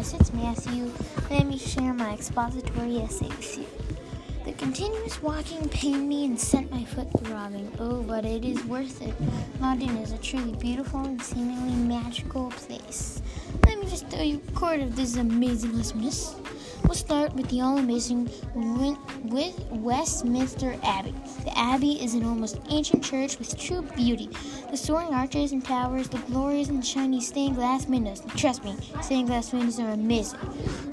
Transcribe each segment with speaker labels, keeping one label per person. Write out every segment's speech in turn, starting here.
Speaker 1: guys, it's Matthew. Let me share my expository essay with you. The continuous walking pained me and sent my foot throbbing. Oh, but it is worth it. London is a truly beautiful and seemingly magical place. Let me just tell you a quarter of this amazing awesomeness. We'll start with the all amazing with Westminster Abbey. The Abbey is an almost ancient church with true beauty. The soaring arches and towers, the glorious and shiny stained glass windows. Trust me, stained glass windows are amazing,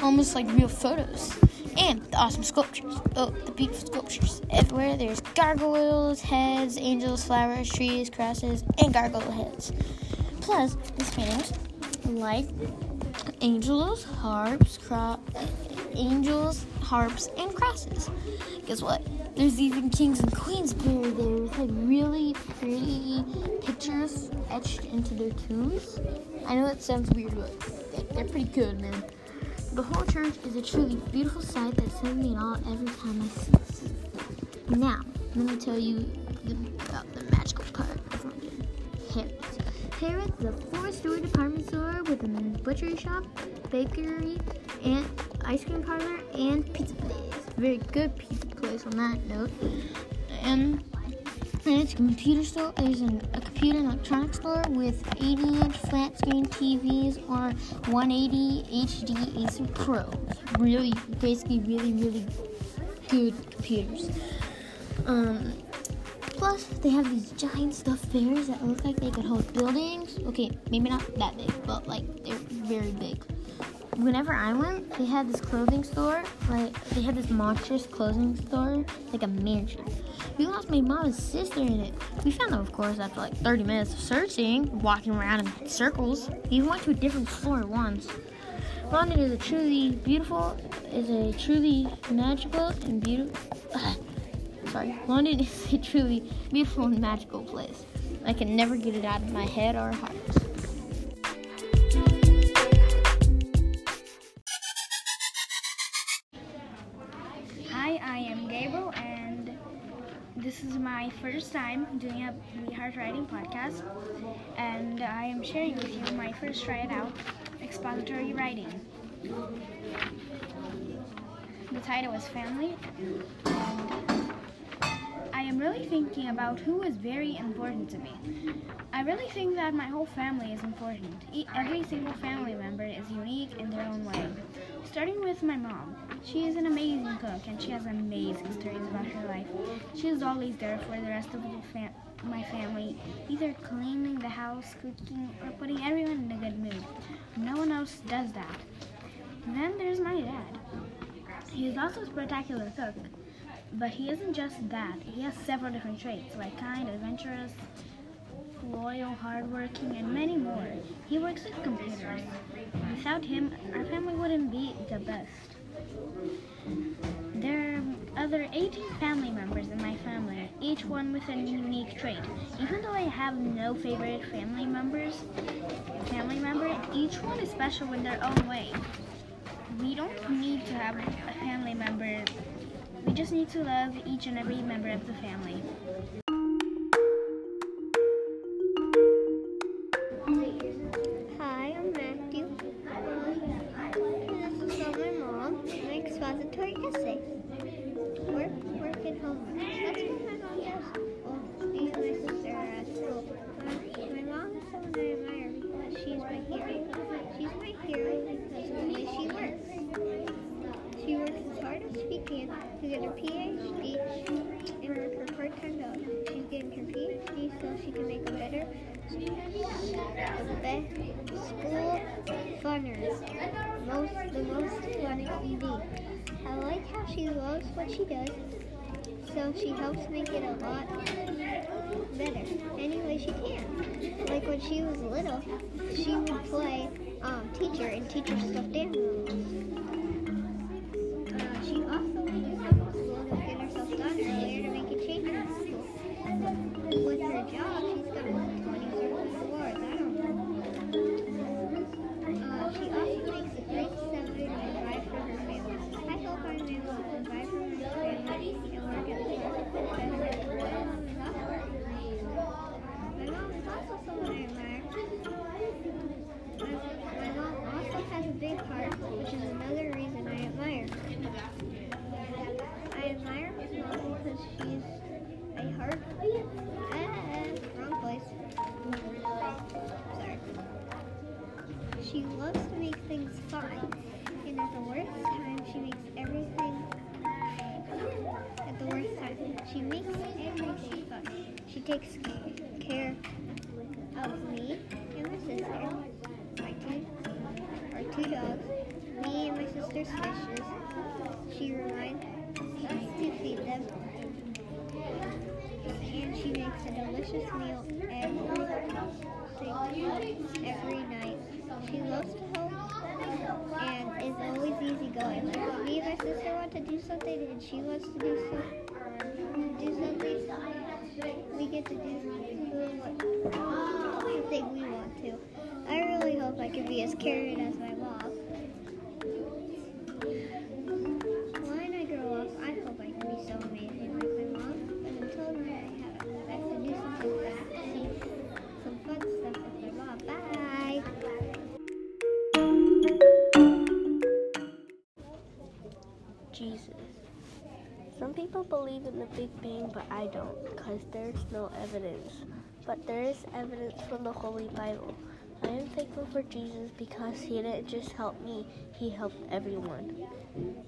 Speaker 1: almost like real photos. And the awesome sculptures. Oh, the beautiful sculptures. Everywhere there's gargoyles, heads, angels, flowers, trees, crosses, and gargoyle heads. Plus, these paintings like angels, harps, cro- angels, harps, and crosses. Guess what? There's even kings and queens buried there with like really pretty pictures etched into their tombs. I know it sounds weird, but they're pretty good, man. The whole church is a truly beautiful sight that sends me in awe every time I see it. Now, let me tell you about the magical part of London. Harrods. Harrods is a four-story department store with a butchery shop, bakery, and ice cream parlor, and pizza place. Very good pizza place on that note. And and it's a computer store. There's an, a computer and electronics store with 80-inch flat screen TVs or 180 HD Acer Pros. Really, basically, really, really good computers. Um, plus, they have these giant stuffed bears that look like they could hold buildings. Okay, maybe not that big, but like they're very big whenever I went, they had this clothing store. Like they had this monstrous clothing store, like a mansion. We lost my mom's sister in it. We found them, of course, after like 30 minutes of searching, walking around in circles. We went to a different floor once. London is a truly beautiful, is a truly magical and beautiful. sorry, London is a truly beautiful and magical place. I can never get it out of my head or heart.
Speaker 2: This is my first time doing a We Heart Writing podcast, and I am sharing with you my first try it out expository writing. The title is Family, and am really thinking about who is very important to me. I really think that my whole family is important. Every single family member is unique in their own way. Starting with my mom. She is an amazing cook and she has amazing stories about her life. She is always there for the rest of the fam- my family, either cleaning the house, cooking, or putting everyone in a good mood. No one else does that. then there's my dad. He is also a spectacular cook, but he isn't just that. He has several different traits, like kind, adventurous, loyal, hardworking, and many more. He works with computers. Without him, our family wouldn't be the best. There are other 18 family members in my family, each one with a unique trait. Even though I have no favorite family members, family member, each one is special in their own way. We don't need to have a family member. We just need to love each and every member of the family.
Speaker 3: School funners. Most, the most fun it can be. I like how she loves what she does, so she helps make it a lot better any way she can. Like when she was little, she would play um, teacher and teach her stuffed animals. Takes care of me and my sister, my two, our two dogs, me and my sister's fishes. She reminds us to feed them, and she makes a delicious meal every every night. She loves to help and is always easygoing. Like me and my sister want to do something and she wants to do some do something, we get to do the thing we want to. I really hope I can be as caring as my mom.
Speaker 4: There's no evidence. But there is evidence from the Holy Bible. I am thankful for Jesus because he didn't just help me, he helped everyone.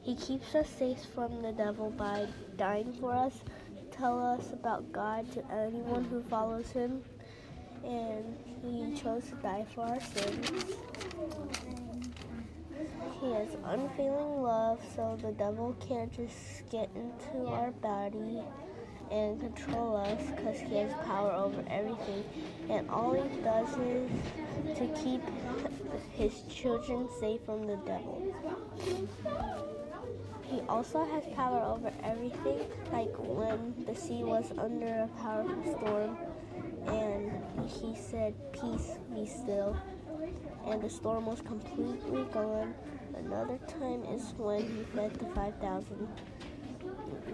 Speaker 4: He keeps us safe from the devil by dying for us, tell us about God to anyone who follows him, and he chose to die for our sins. He has unfailing love, so the devil can't just get into our body and control us because he has power over everything. And all he does is to keep his children safe from the devil. He also has power over everything, like when the sea was under a powerful storm and he said, Peace, be still. And the storm was completely gone. Another time is when he fed the 5,000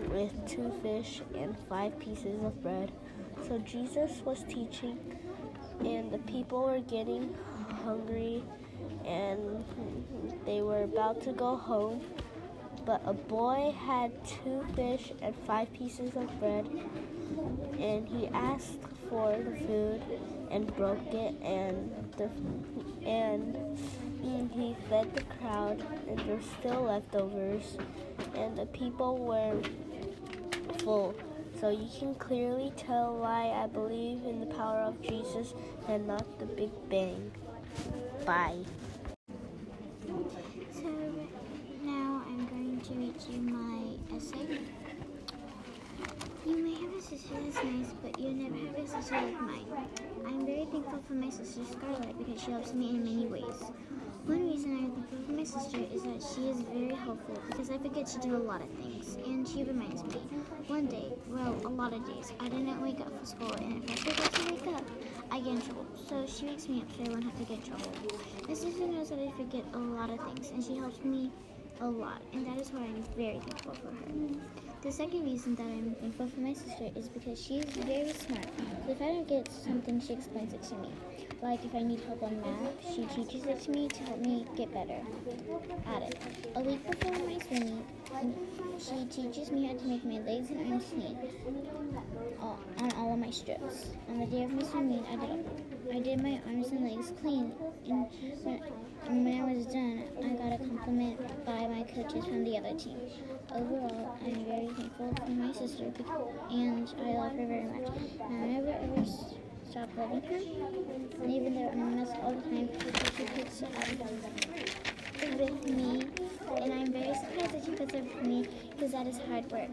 Speaker 4: with two fish and five pieces of bread. So Jesus was teaching, and the people were getting hungry, and they were about to go home. But a boy had two fish and five pieces of bread, and he asked for the food and broke it, and the and he fed the crowd, and there's still leftovers, and the people were full. So you can clearly tell why I believe in the power of Jesus and not the Big Bang. Bye.
Speaker 5: So now I'm going to read you my essay. You may have a sister that's nice, but you'll never have a sister like mine. I'm very thankful for my sister Scarlett because she helps me in many ways. One reason I'm thankful for my sister is that she is very helpful because I forget to do a lot of things, and she reminds me. One day, well, a lot of days, I didn't wake up for school, and if I forget to wake up, I get in trouble. So she wakes me up so I won't have to get in trouble. My sister knows that I forget a lot of things, and she helps me a lot, and that is why I'm very thankful for her. The second reason that I'm thankful for my sister is because she is very smart. So if I don't get something, she explains it to me. Like if I need help on math, she teaches it to me to help me get better at it. A week before my swimming, she teaches me how to make my legs and arms neat on all of my strips. On the day of my swimming, I did I did my arms and legs clean, and and when I was done, I got a compliment by my coaches from the other team. Overall, I'm very thankful for my sister, and I love her very much. And I'll never ever stop loving her. And even though I'm mess all the time, she puts up with me, and I'm very surprised that she puts up with me because that is hard work.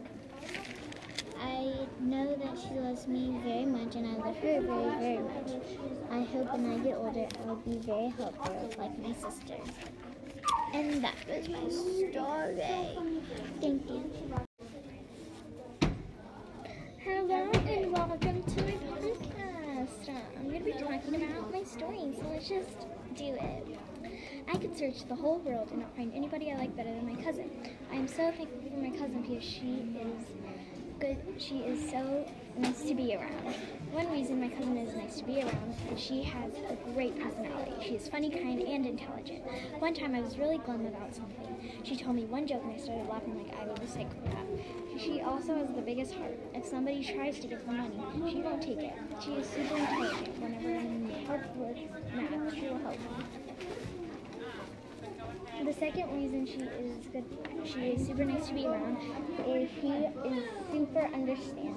Speaker 5: I know that she loves me very much, and I love her very, very much. I hope when I get older, I'll be very helpful like my sister. And that was my story. Thank you.
Speaker 6: Hello and welcome to my podcast. Uh, I'm going to be talking about my story, so let's just do it. I could search the whole world and not find anybody I like better than my cousin. I am so thankful for my cousin because she is
Speaker 5: good. She is so nice to be around. One reason my cousin is nice to be around is she has a great personality. She is funny, kind, and intelligent. One time I was really glum about something. She told me one joke and I started laughing like I was a psychopath. She also has the biggest heart. If somebody tries to give her money, she won't take it. She is super intelligent. Whenever I need help with math, she will help me. The second reason she is good, she is super nice to be around, is she is super understanding.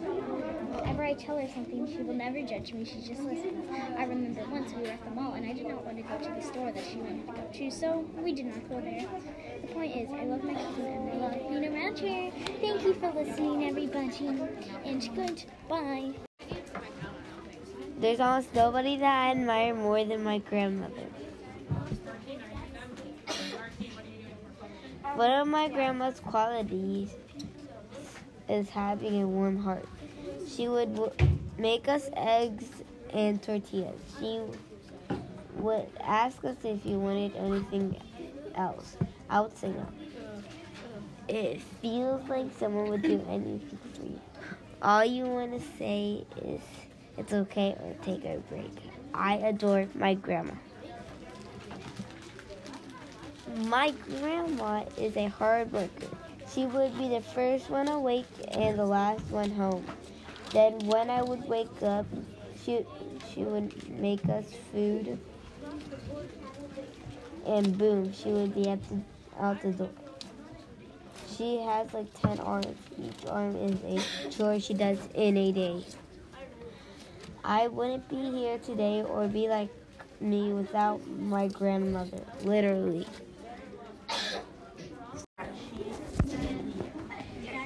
Speaker 5: Whenever I tell her something, she will never judge me. She just listens. I remember once we were at the mall and I did not want to go to the store that she wanted to go to, so we did not go there. The point is, I love my cousin and I love being around her. Thank you for listening, everybody, and goodbye.
Speaker 7: There's almost nobody that I admire more than my grandmother. One of my grandma's qualities is having a warm heart. She would make us eggs and tortillas. She would ask us if you wanted anything else. I would say no. It feels like someone would do anything for you. All you want to say is it's okay or take a break. I adore my grandma. My grandma is a hard worker. She would be the first one awake and the last one home. Then when I would wake up, she, she would make us food. And boom, she would be at the, out the door. She has like 10 arms. Each arm is a chore she does in a day. I wouldn't be here today or be like me without my grandmother, literally.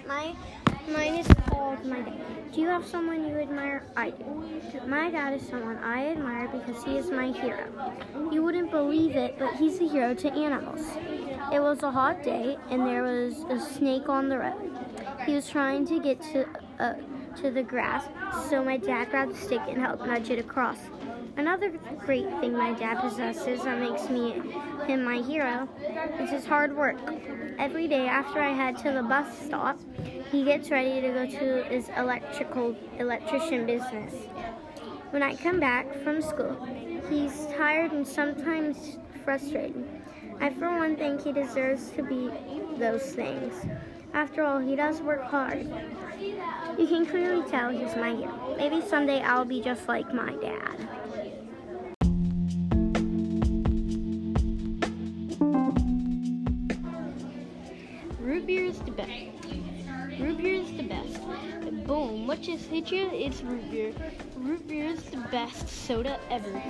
Speaker 8: My mine is called my dad. Do you have someone you admire? I do. My dad is someone I admire because he is my hero. You wouldn't believe it, but he's a hero to animals. It was a hot day and there was a snake on the road. He was trying to get to uh, to the grass, so my dad grabbed a stick and helped nudge it across. Another great thing my dad possesses that makes me him my hero is his hard work. Every day after I head to the bus stop, he gets ready to go to his electrical electrician business. When I come back from school, he's tired and sometimes frustrated. I for one think he deserves to be those things. After all, he does work hard. You can clearly tell he's my hero. Maybe someday I'll be just like my dad.
Speaker 9: Root beer is the best. Root beer is the best. Boom, just hit you? It's root beer. Root beer is the best soda ever.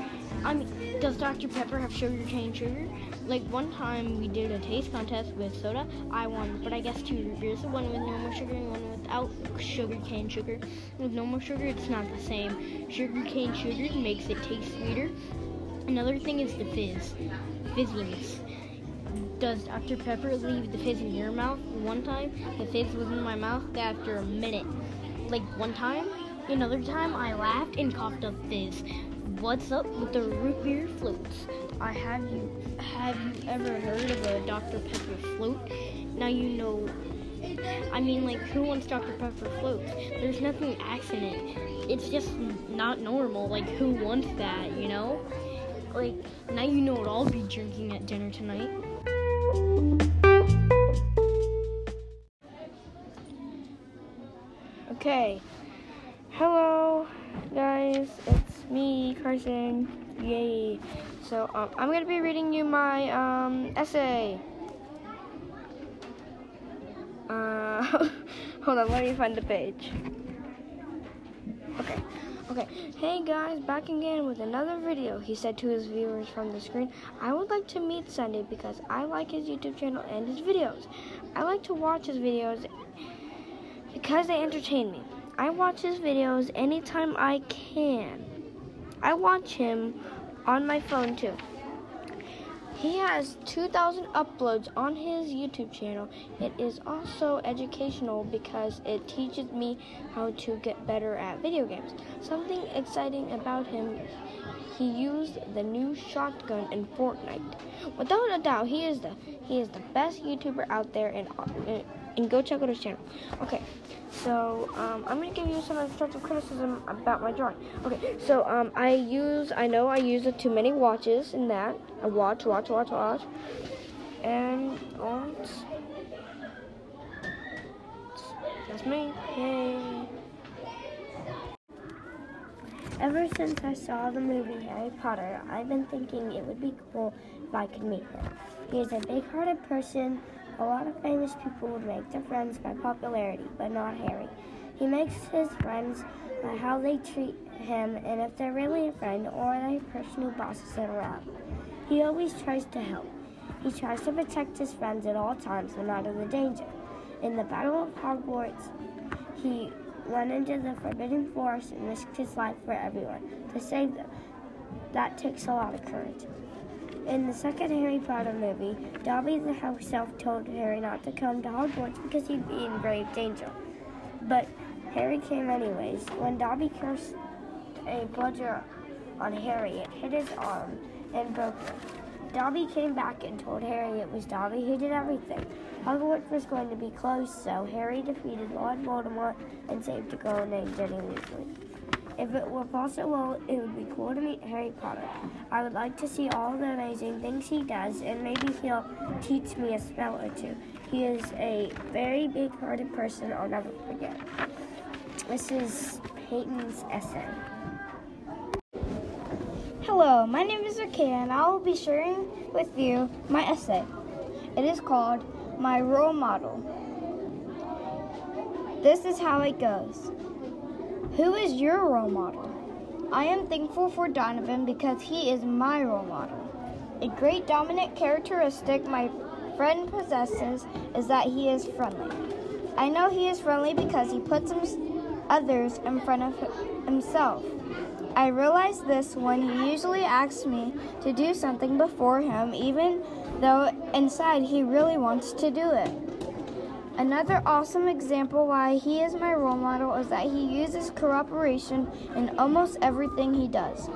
Speaker 9: I mean, does Dr. Pepper have sugar cane sugar? Like one time we did a taste contest with soda. I won, but I guess two root beers. One with normal sugar and one without sugar cane sugar. With normal sugar, it's not the same. Sugar cane sugar makes it taste sweeter. Another thing is the fizz, fizziness. Does Dr. Pepper leave the fizz in your mouth? One time, the fizz was in my mouth after a minute. Like one time, another time, I laughed and coughed up fizz. What's up with the root beer floats? I have you have you ever heard of a Dr. Pepper float? Now you know. I mean, like, who wants Dr. Pepper floats? There's nothing accident. It's just not normal. Like, who wants that? You know? Like, now you know what I'll be drinking at dinner tonight.
Speaker 10: Okay. Hello, guys. It's me, Carson. Yay. So, um, I'm going to be reading you my um, essay. Uh, hold on, let me find the page. Okay. Okay. Hey guys, back again with another video. He said to his viewers from the screen, I would like to meet Sunday because I like his YouTube channel and his videos. I like to watch his videos because they entertain me. I watch his videos anytime I can. I watch him on my phone too. He has 2,000 uploads on his YouTube channel. It is also educational because it teaches me how to get better at video games. Something exciting about him, he used the new shotgun in Fortnite. Without a doubt, he is the he is the best YouTuber out there in
Speaker 11: and go check out his channel. Okay, so um, I'm gonna give you some constructive criticism about my drawing. Okay, so um, I use, I know I use too many watches in that. I watch, watch, watch, watch, and um, that's me. Yay.
Speaker 10: Ever since I saw the movie Harry Potter, I've been thinking it would be cool if I could meet him. He is a big hearted person. A lot of famous people would make their friends by popularity, but not Harry. He makes his friends by how they treat him and if they're really a friend or a person who bosses him around. He always tries to help. He tries to protect his friends at all times, no matter the danger. In the Battle of Hogwarts, he went into the Forbidden Forest and risked his life for everyone to save them. That takes a lot of courage. In the second Harry Potter movie, Dobby the house elf told Harry not to come to Hogwarts because he'd be in grave danger. But Harry came anyways. When Dobby cursed a bludger on Harry, it hit his arm and broke it. Dobby came back and told Harry it was Dobby who did everything. Hogwarts was going to be closed, so Harry defeated Lord Voldemort and saved a girl named Ginny Weasley. If it were possible, it would be cool to meet Harry Potter. I would like to see all the amazing things he does, and maybe he'll teach me a spell or two. He is a very big-hearted person I'll never forget. This is Peyton's essay.
Speaker 12: Hello, my name is Arkea and I will be sharing with you my essay. It is called My Role Model. This is how it goes. Who is your role model? I am thankful for Donovan because he is my role model. A great dominant characteristic my friend possesses is that he is friendly. I know he is friendly because he puts others in front of himself. I realize this when he usually asks me to do something before him, even though inside he really wants to do it. Another awesome example why he is my role model is that he uses cooperation in almost everything he does.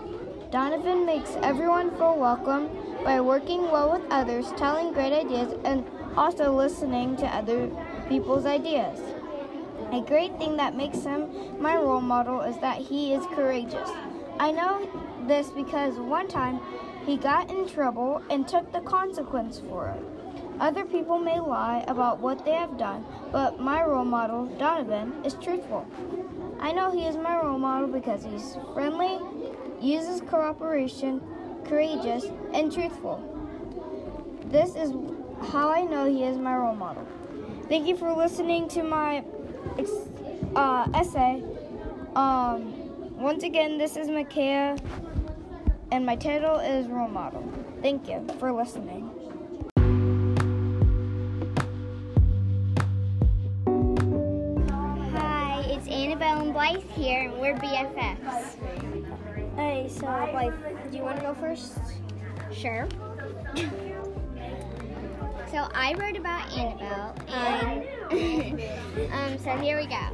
Speaker 12: Donovan makes everyone feel welcome by working well with others, telling great ideas, and also listening to other people's ideas. A great thing that makes him my role model is that he is courageous. I know this because one time he got in trouble and took the consequence for it. Other people may lie about what they have done, but my role model, Donovan, is truthful. I know he is my role model because he's friendly, uses cooperation, courageous, and truthful. This is how I know he is my role model. Thank you for listening to my uh, essay. Um, once again, this is Micaiah, and my title is Role Model. Thank you for listening.
Speaker 13: Blythe here, and we're BFFs.
Speaker 10: Hey, so Blythe, do you want to go first?
Speaker 13: Sure. so I wrote about Annabelle, and um, so here we go.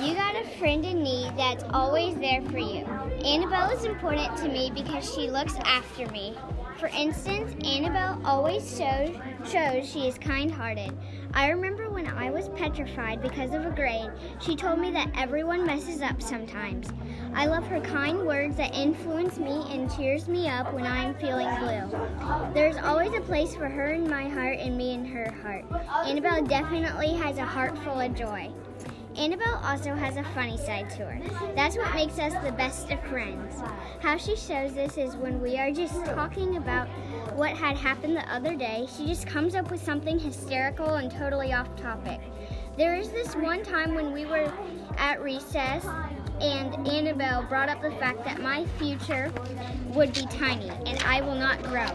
Speaker 13: You got a friend in need that's always there for you. Annabelle is important to me because she looks after me. For instance, Annabelle always shows, shows she is kind hearted. I remember when I was petrified because of a grade, she told me that everyone messes up sometimes. I love her kind words that influence me and cheers me up when I am feeling blue. There's always a place for her in my heart and me in her heart. Annabelle definitely has a heart full of joy. Annabelle also has a funny side to her. That's what makes us the best of friends. How she shows this is when we are just talking about what had happened the other day, she just comes up with something hysterical and totally off topic. There is this one time when we were at recess and Annabelle brought up the fact that my future would be tiny and I will not grow.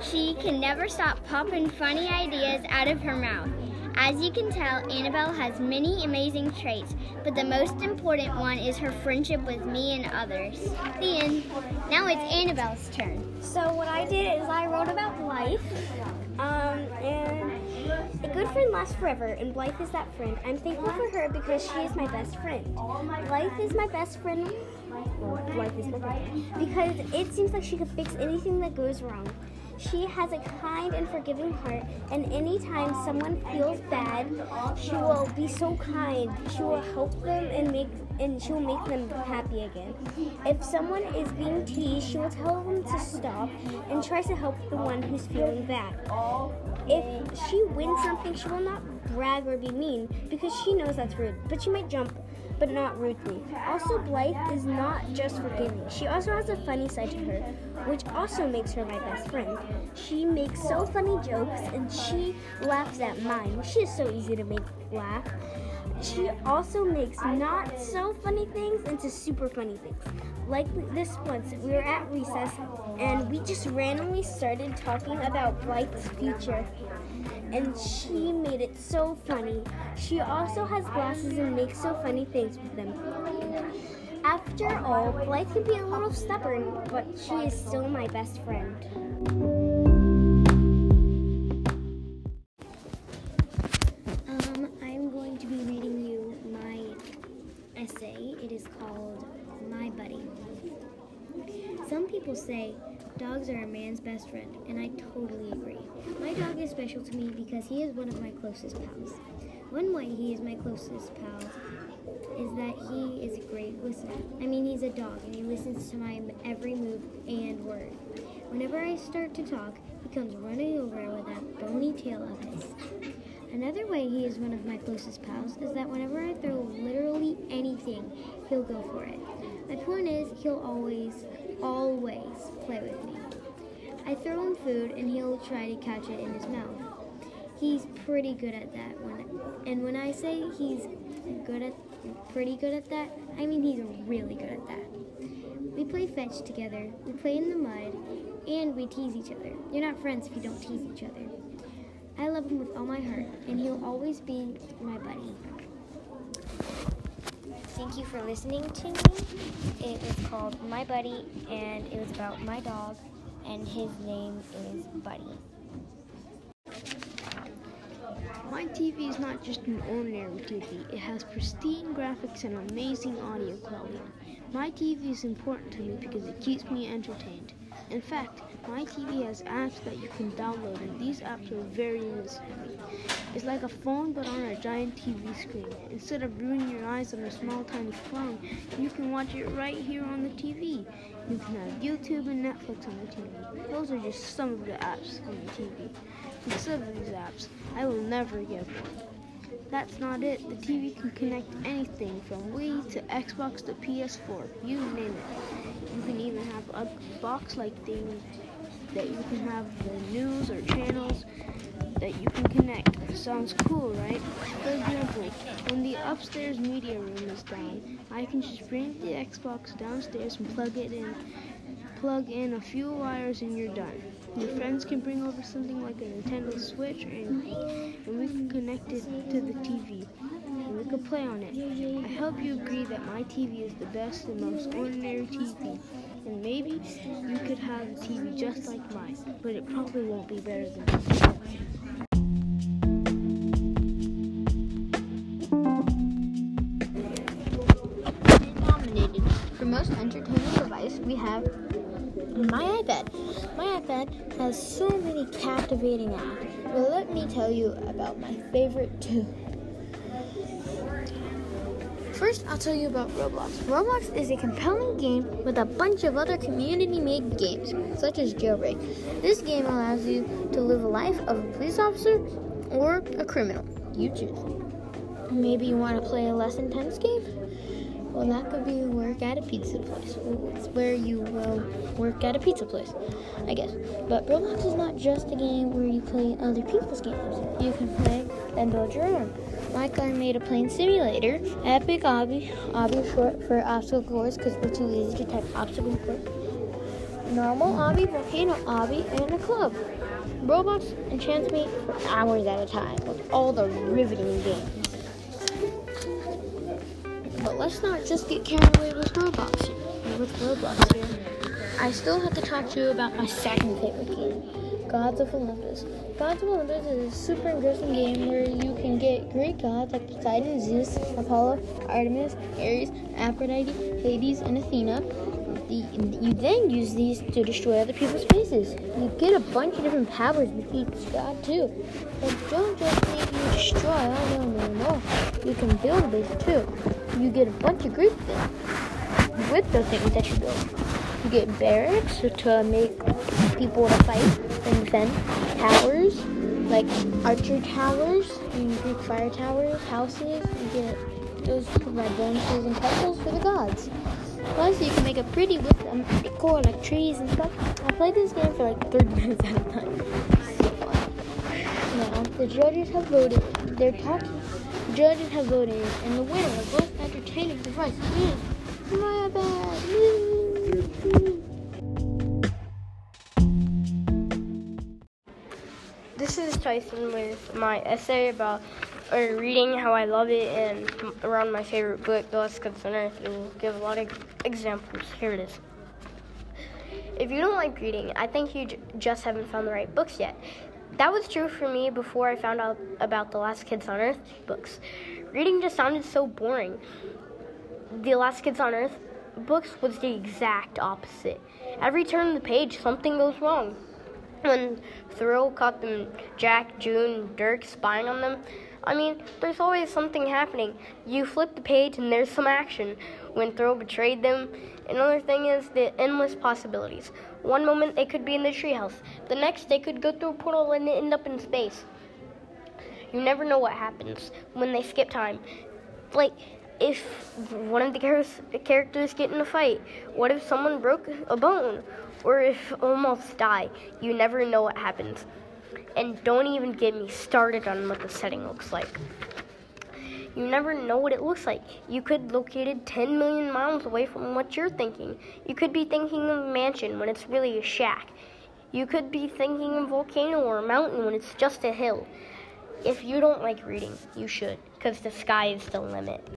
Speaker 13: She can never stop popping funny ideas out of her mouth. As you can tell, Annabelle has many amazing traits, but the most important one is her friendship with me and others. The end. Now it's Annabelle's turn.
Speaker 10: So what I did is I wrote about life, um, and
Speaker 8: A good friend lasts forever, and Blythe is that friend. I'm thankful for her because she is my best friend. Blythe is my best friend. Blythe is my friend because it seems like she could fix anything that goes wrong. She has a kind and forgiving heart, and anytime someone feels bad, she will be so kind. She will help them and make and she will make them happy again. If someone is being teased, she will tell them to stop and tries to help the one who's feeling bad. If she wins something, she will not brag or be mean because she knows that's rude, but she might jump but not rudely. Also, Blythe is not just forgiving. She also has a funny side to her, which also makes her my best friend. She makes so funny jokes and she laughs at mine. She is so easy to make laugh. She also makes not so funny things into super funny things. Like this once, we were at recess and we just randomly started talking about Blythe's future and she made it so funny. She also has glasses and makes so funny things with them. After all, Blythe can be a little stubborn, but she is still my best friend.
Speaker 14: Um, I'm going to be reading you my essay. It is called My Buddy. Some people say dogs are a man's best friend, and I totally agree. My dog is special to me because he is one of my closest pals. One way he is my closest pal is that he is a great listener. I mean, he's a dog, and he listens to my every move and word. Whenever I start to talk, he comes running over with that bony tail of his. Another way he is one of my closest pals is that whenever I throw literally anything, he'll go for it. My point is, he'll always, always play with me. I throw him food and he'll try to catch it in his mouth. He's pretty good at that. And when I say he's good at, pretty good at that, I mean he's really good at that. We play fetch together, we play in the mud, and we tease each other. You're not friends if you don't tease each other. I love him with all my heart, and he'll always be my buddy.
Speaker 1: Thank you for listening to me. It was called My Buddy, and it was about my dog, and his name is Buddy.
Speaker 11: My TV is not just an ordinary TV. It has pristine graphics and amazing audio quality. My TV is important to me because it keeps me entertained. In fact, my TV has apps that you can download, and these apps are very useful. It's like a phone but on a giant TV screen. Instead of ruining your eyes on a small tiny phone, you can watch it right here on the TV. You can have YouTube and Netflix on the TV. Those are just some of the apps on the TV. Instead of these apps, I will never get one. That's not it. The TV can connect anything from Wii to Xbox to PS4. You name it. You can even have a box-like thing that you can have the news or channels that you can connect. Sounds cool, right? For example, when the upstairs media room is down, I can just bring the Xbox downstairs and plug it in. Plug in a few wires and you're done. Your friends can bring over something like a Nintendo Switch or anything, and we can connect it to the TV, and we can play on it. I hope you agree that my TV is the best and most ordinary TV, and maybe you could have a TV just like mine, but it probably won't be better than mine.
Speaker 1: for most entertaining device, we have my iPad. My iPad has so many captivating apps. Well, let me tell you about my favorite two. First, I'll tell you about Roblox. Roblox is a compelling game with a bunch of other community made games, such as Jailbreak. This game allows you to live a life of a police officer or a criminal. You choose. Maybe you want to play a less intense game? Well, that could be work at a pizza place. It's where you will work at a pizza place, I guess. But Roblox is not just a game where you play other people's games. You can play and build your own. Like I made a plane simulator, Epic Obby, Obby short for obstacle course because we're too lazy to type obstacle course. Normal Obby, Volcano Obby, and a club. Roblox enchants me for hours at a time with all the riveting games. But let's not just get carried away with Roblox. With Roblox here. I still have to talk to you about my second favorite game, Gods of Olympus. Gods of Olympus is a super engrossing game where you can get Greek gods like Poseidon, Zeus, Apollo, Artemis, Ares, Aphrodite, Hades, and Athena. The, you then use these to destroy other people's faces. You get a bunch of different powers with each god too. But don't just make you destroy. Oh no no no! You can build this too. You get a bunch of Greek things with the things that you build. You get barracks to make people to fight and defend. Towers, like archer towers, and Greek fire towers, houses. You get those provide bonuses and temples for the gods. Plus, you can make a pretty with them decor like trees and stuff. I played this game for like 30 minutes at a time. So fun. Now, the judges have voted. They're talking. The judges have voted, and the winner of both entertaining devices is
Speaker 9: my iPad. Tyson with my essay about or reading how I love it and around my favorite book, The Last Kids on Earth, and we'll give a lot of examples. Here it is. If you don't like reading, I think you j- just haven't found the right books yet. That was true for me before I found out about The Last Kids on Earth books. Reading just sounded so boring. The Last Kids on Earth books was the exact opposite. Every turn of the page, something goes wrong. When Thrull caught them, Jack, June, Dirk spying on them, I mean, there's always something happening. You flip the page and there's some action. When Thrull betrayed them, another thing is the endless possibilities. One moment they could be in the treehouse, the next they could go through a portal and end up in space. You never know what happens when they skip time. Like, if one of the characters get in a fight, what if someone broke a bone? Or if almost die? You never know what happens. And don't even get me started on what the setting looks like. You never know what it looks like. You could located 10 million miles away from what you're thinking. You could be thinking of a mansion when it's really a shack. You could be thinking of a volcano or a mountain when it's just a hill. If you don't like reading, you should, because the sky is the limit.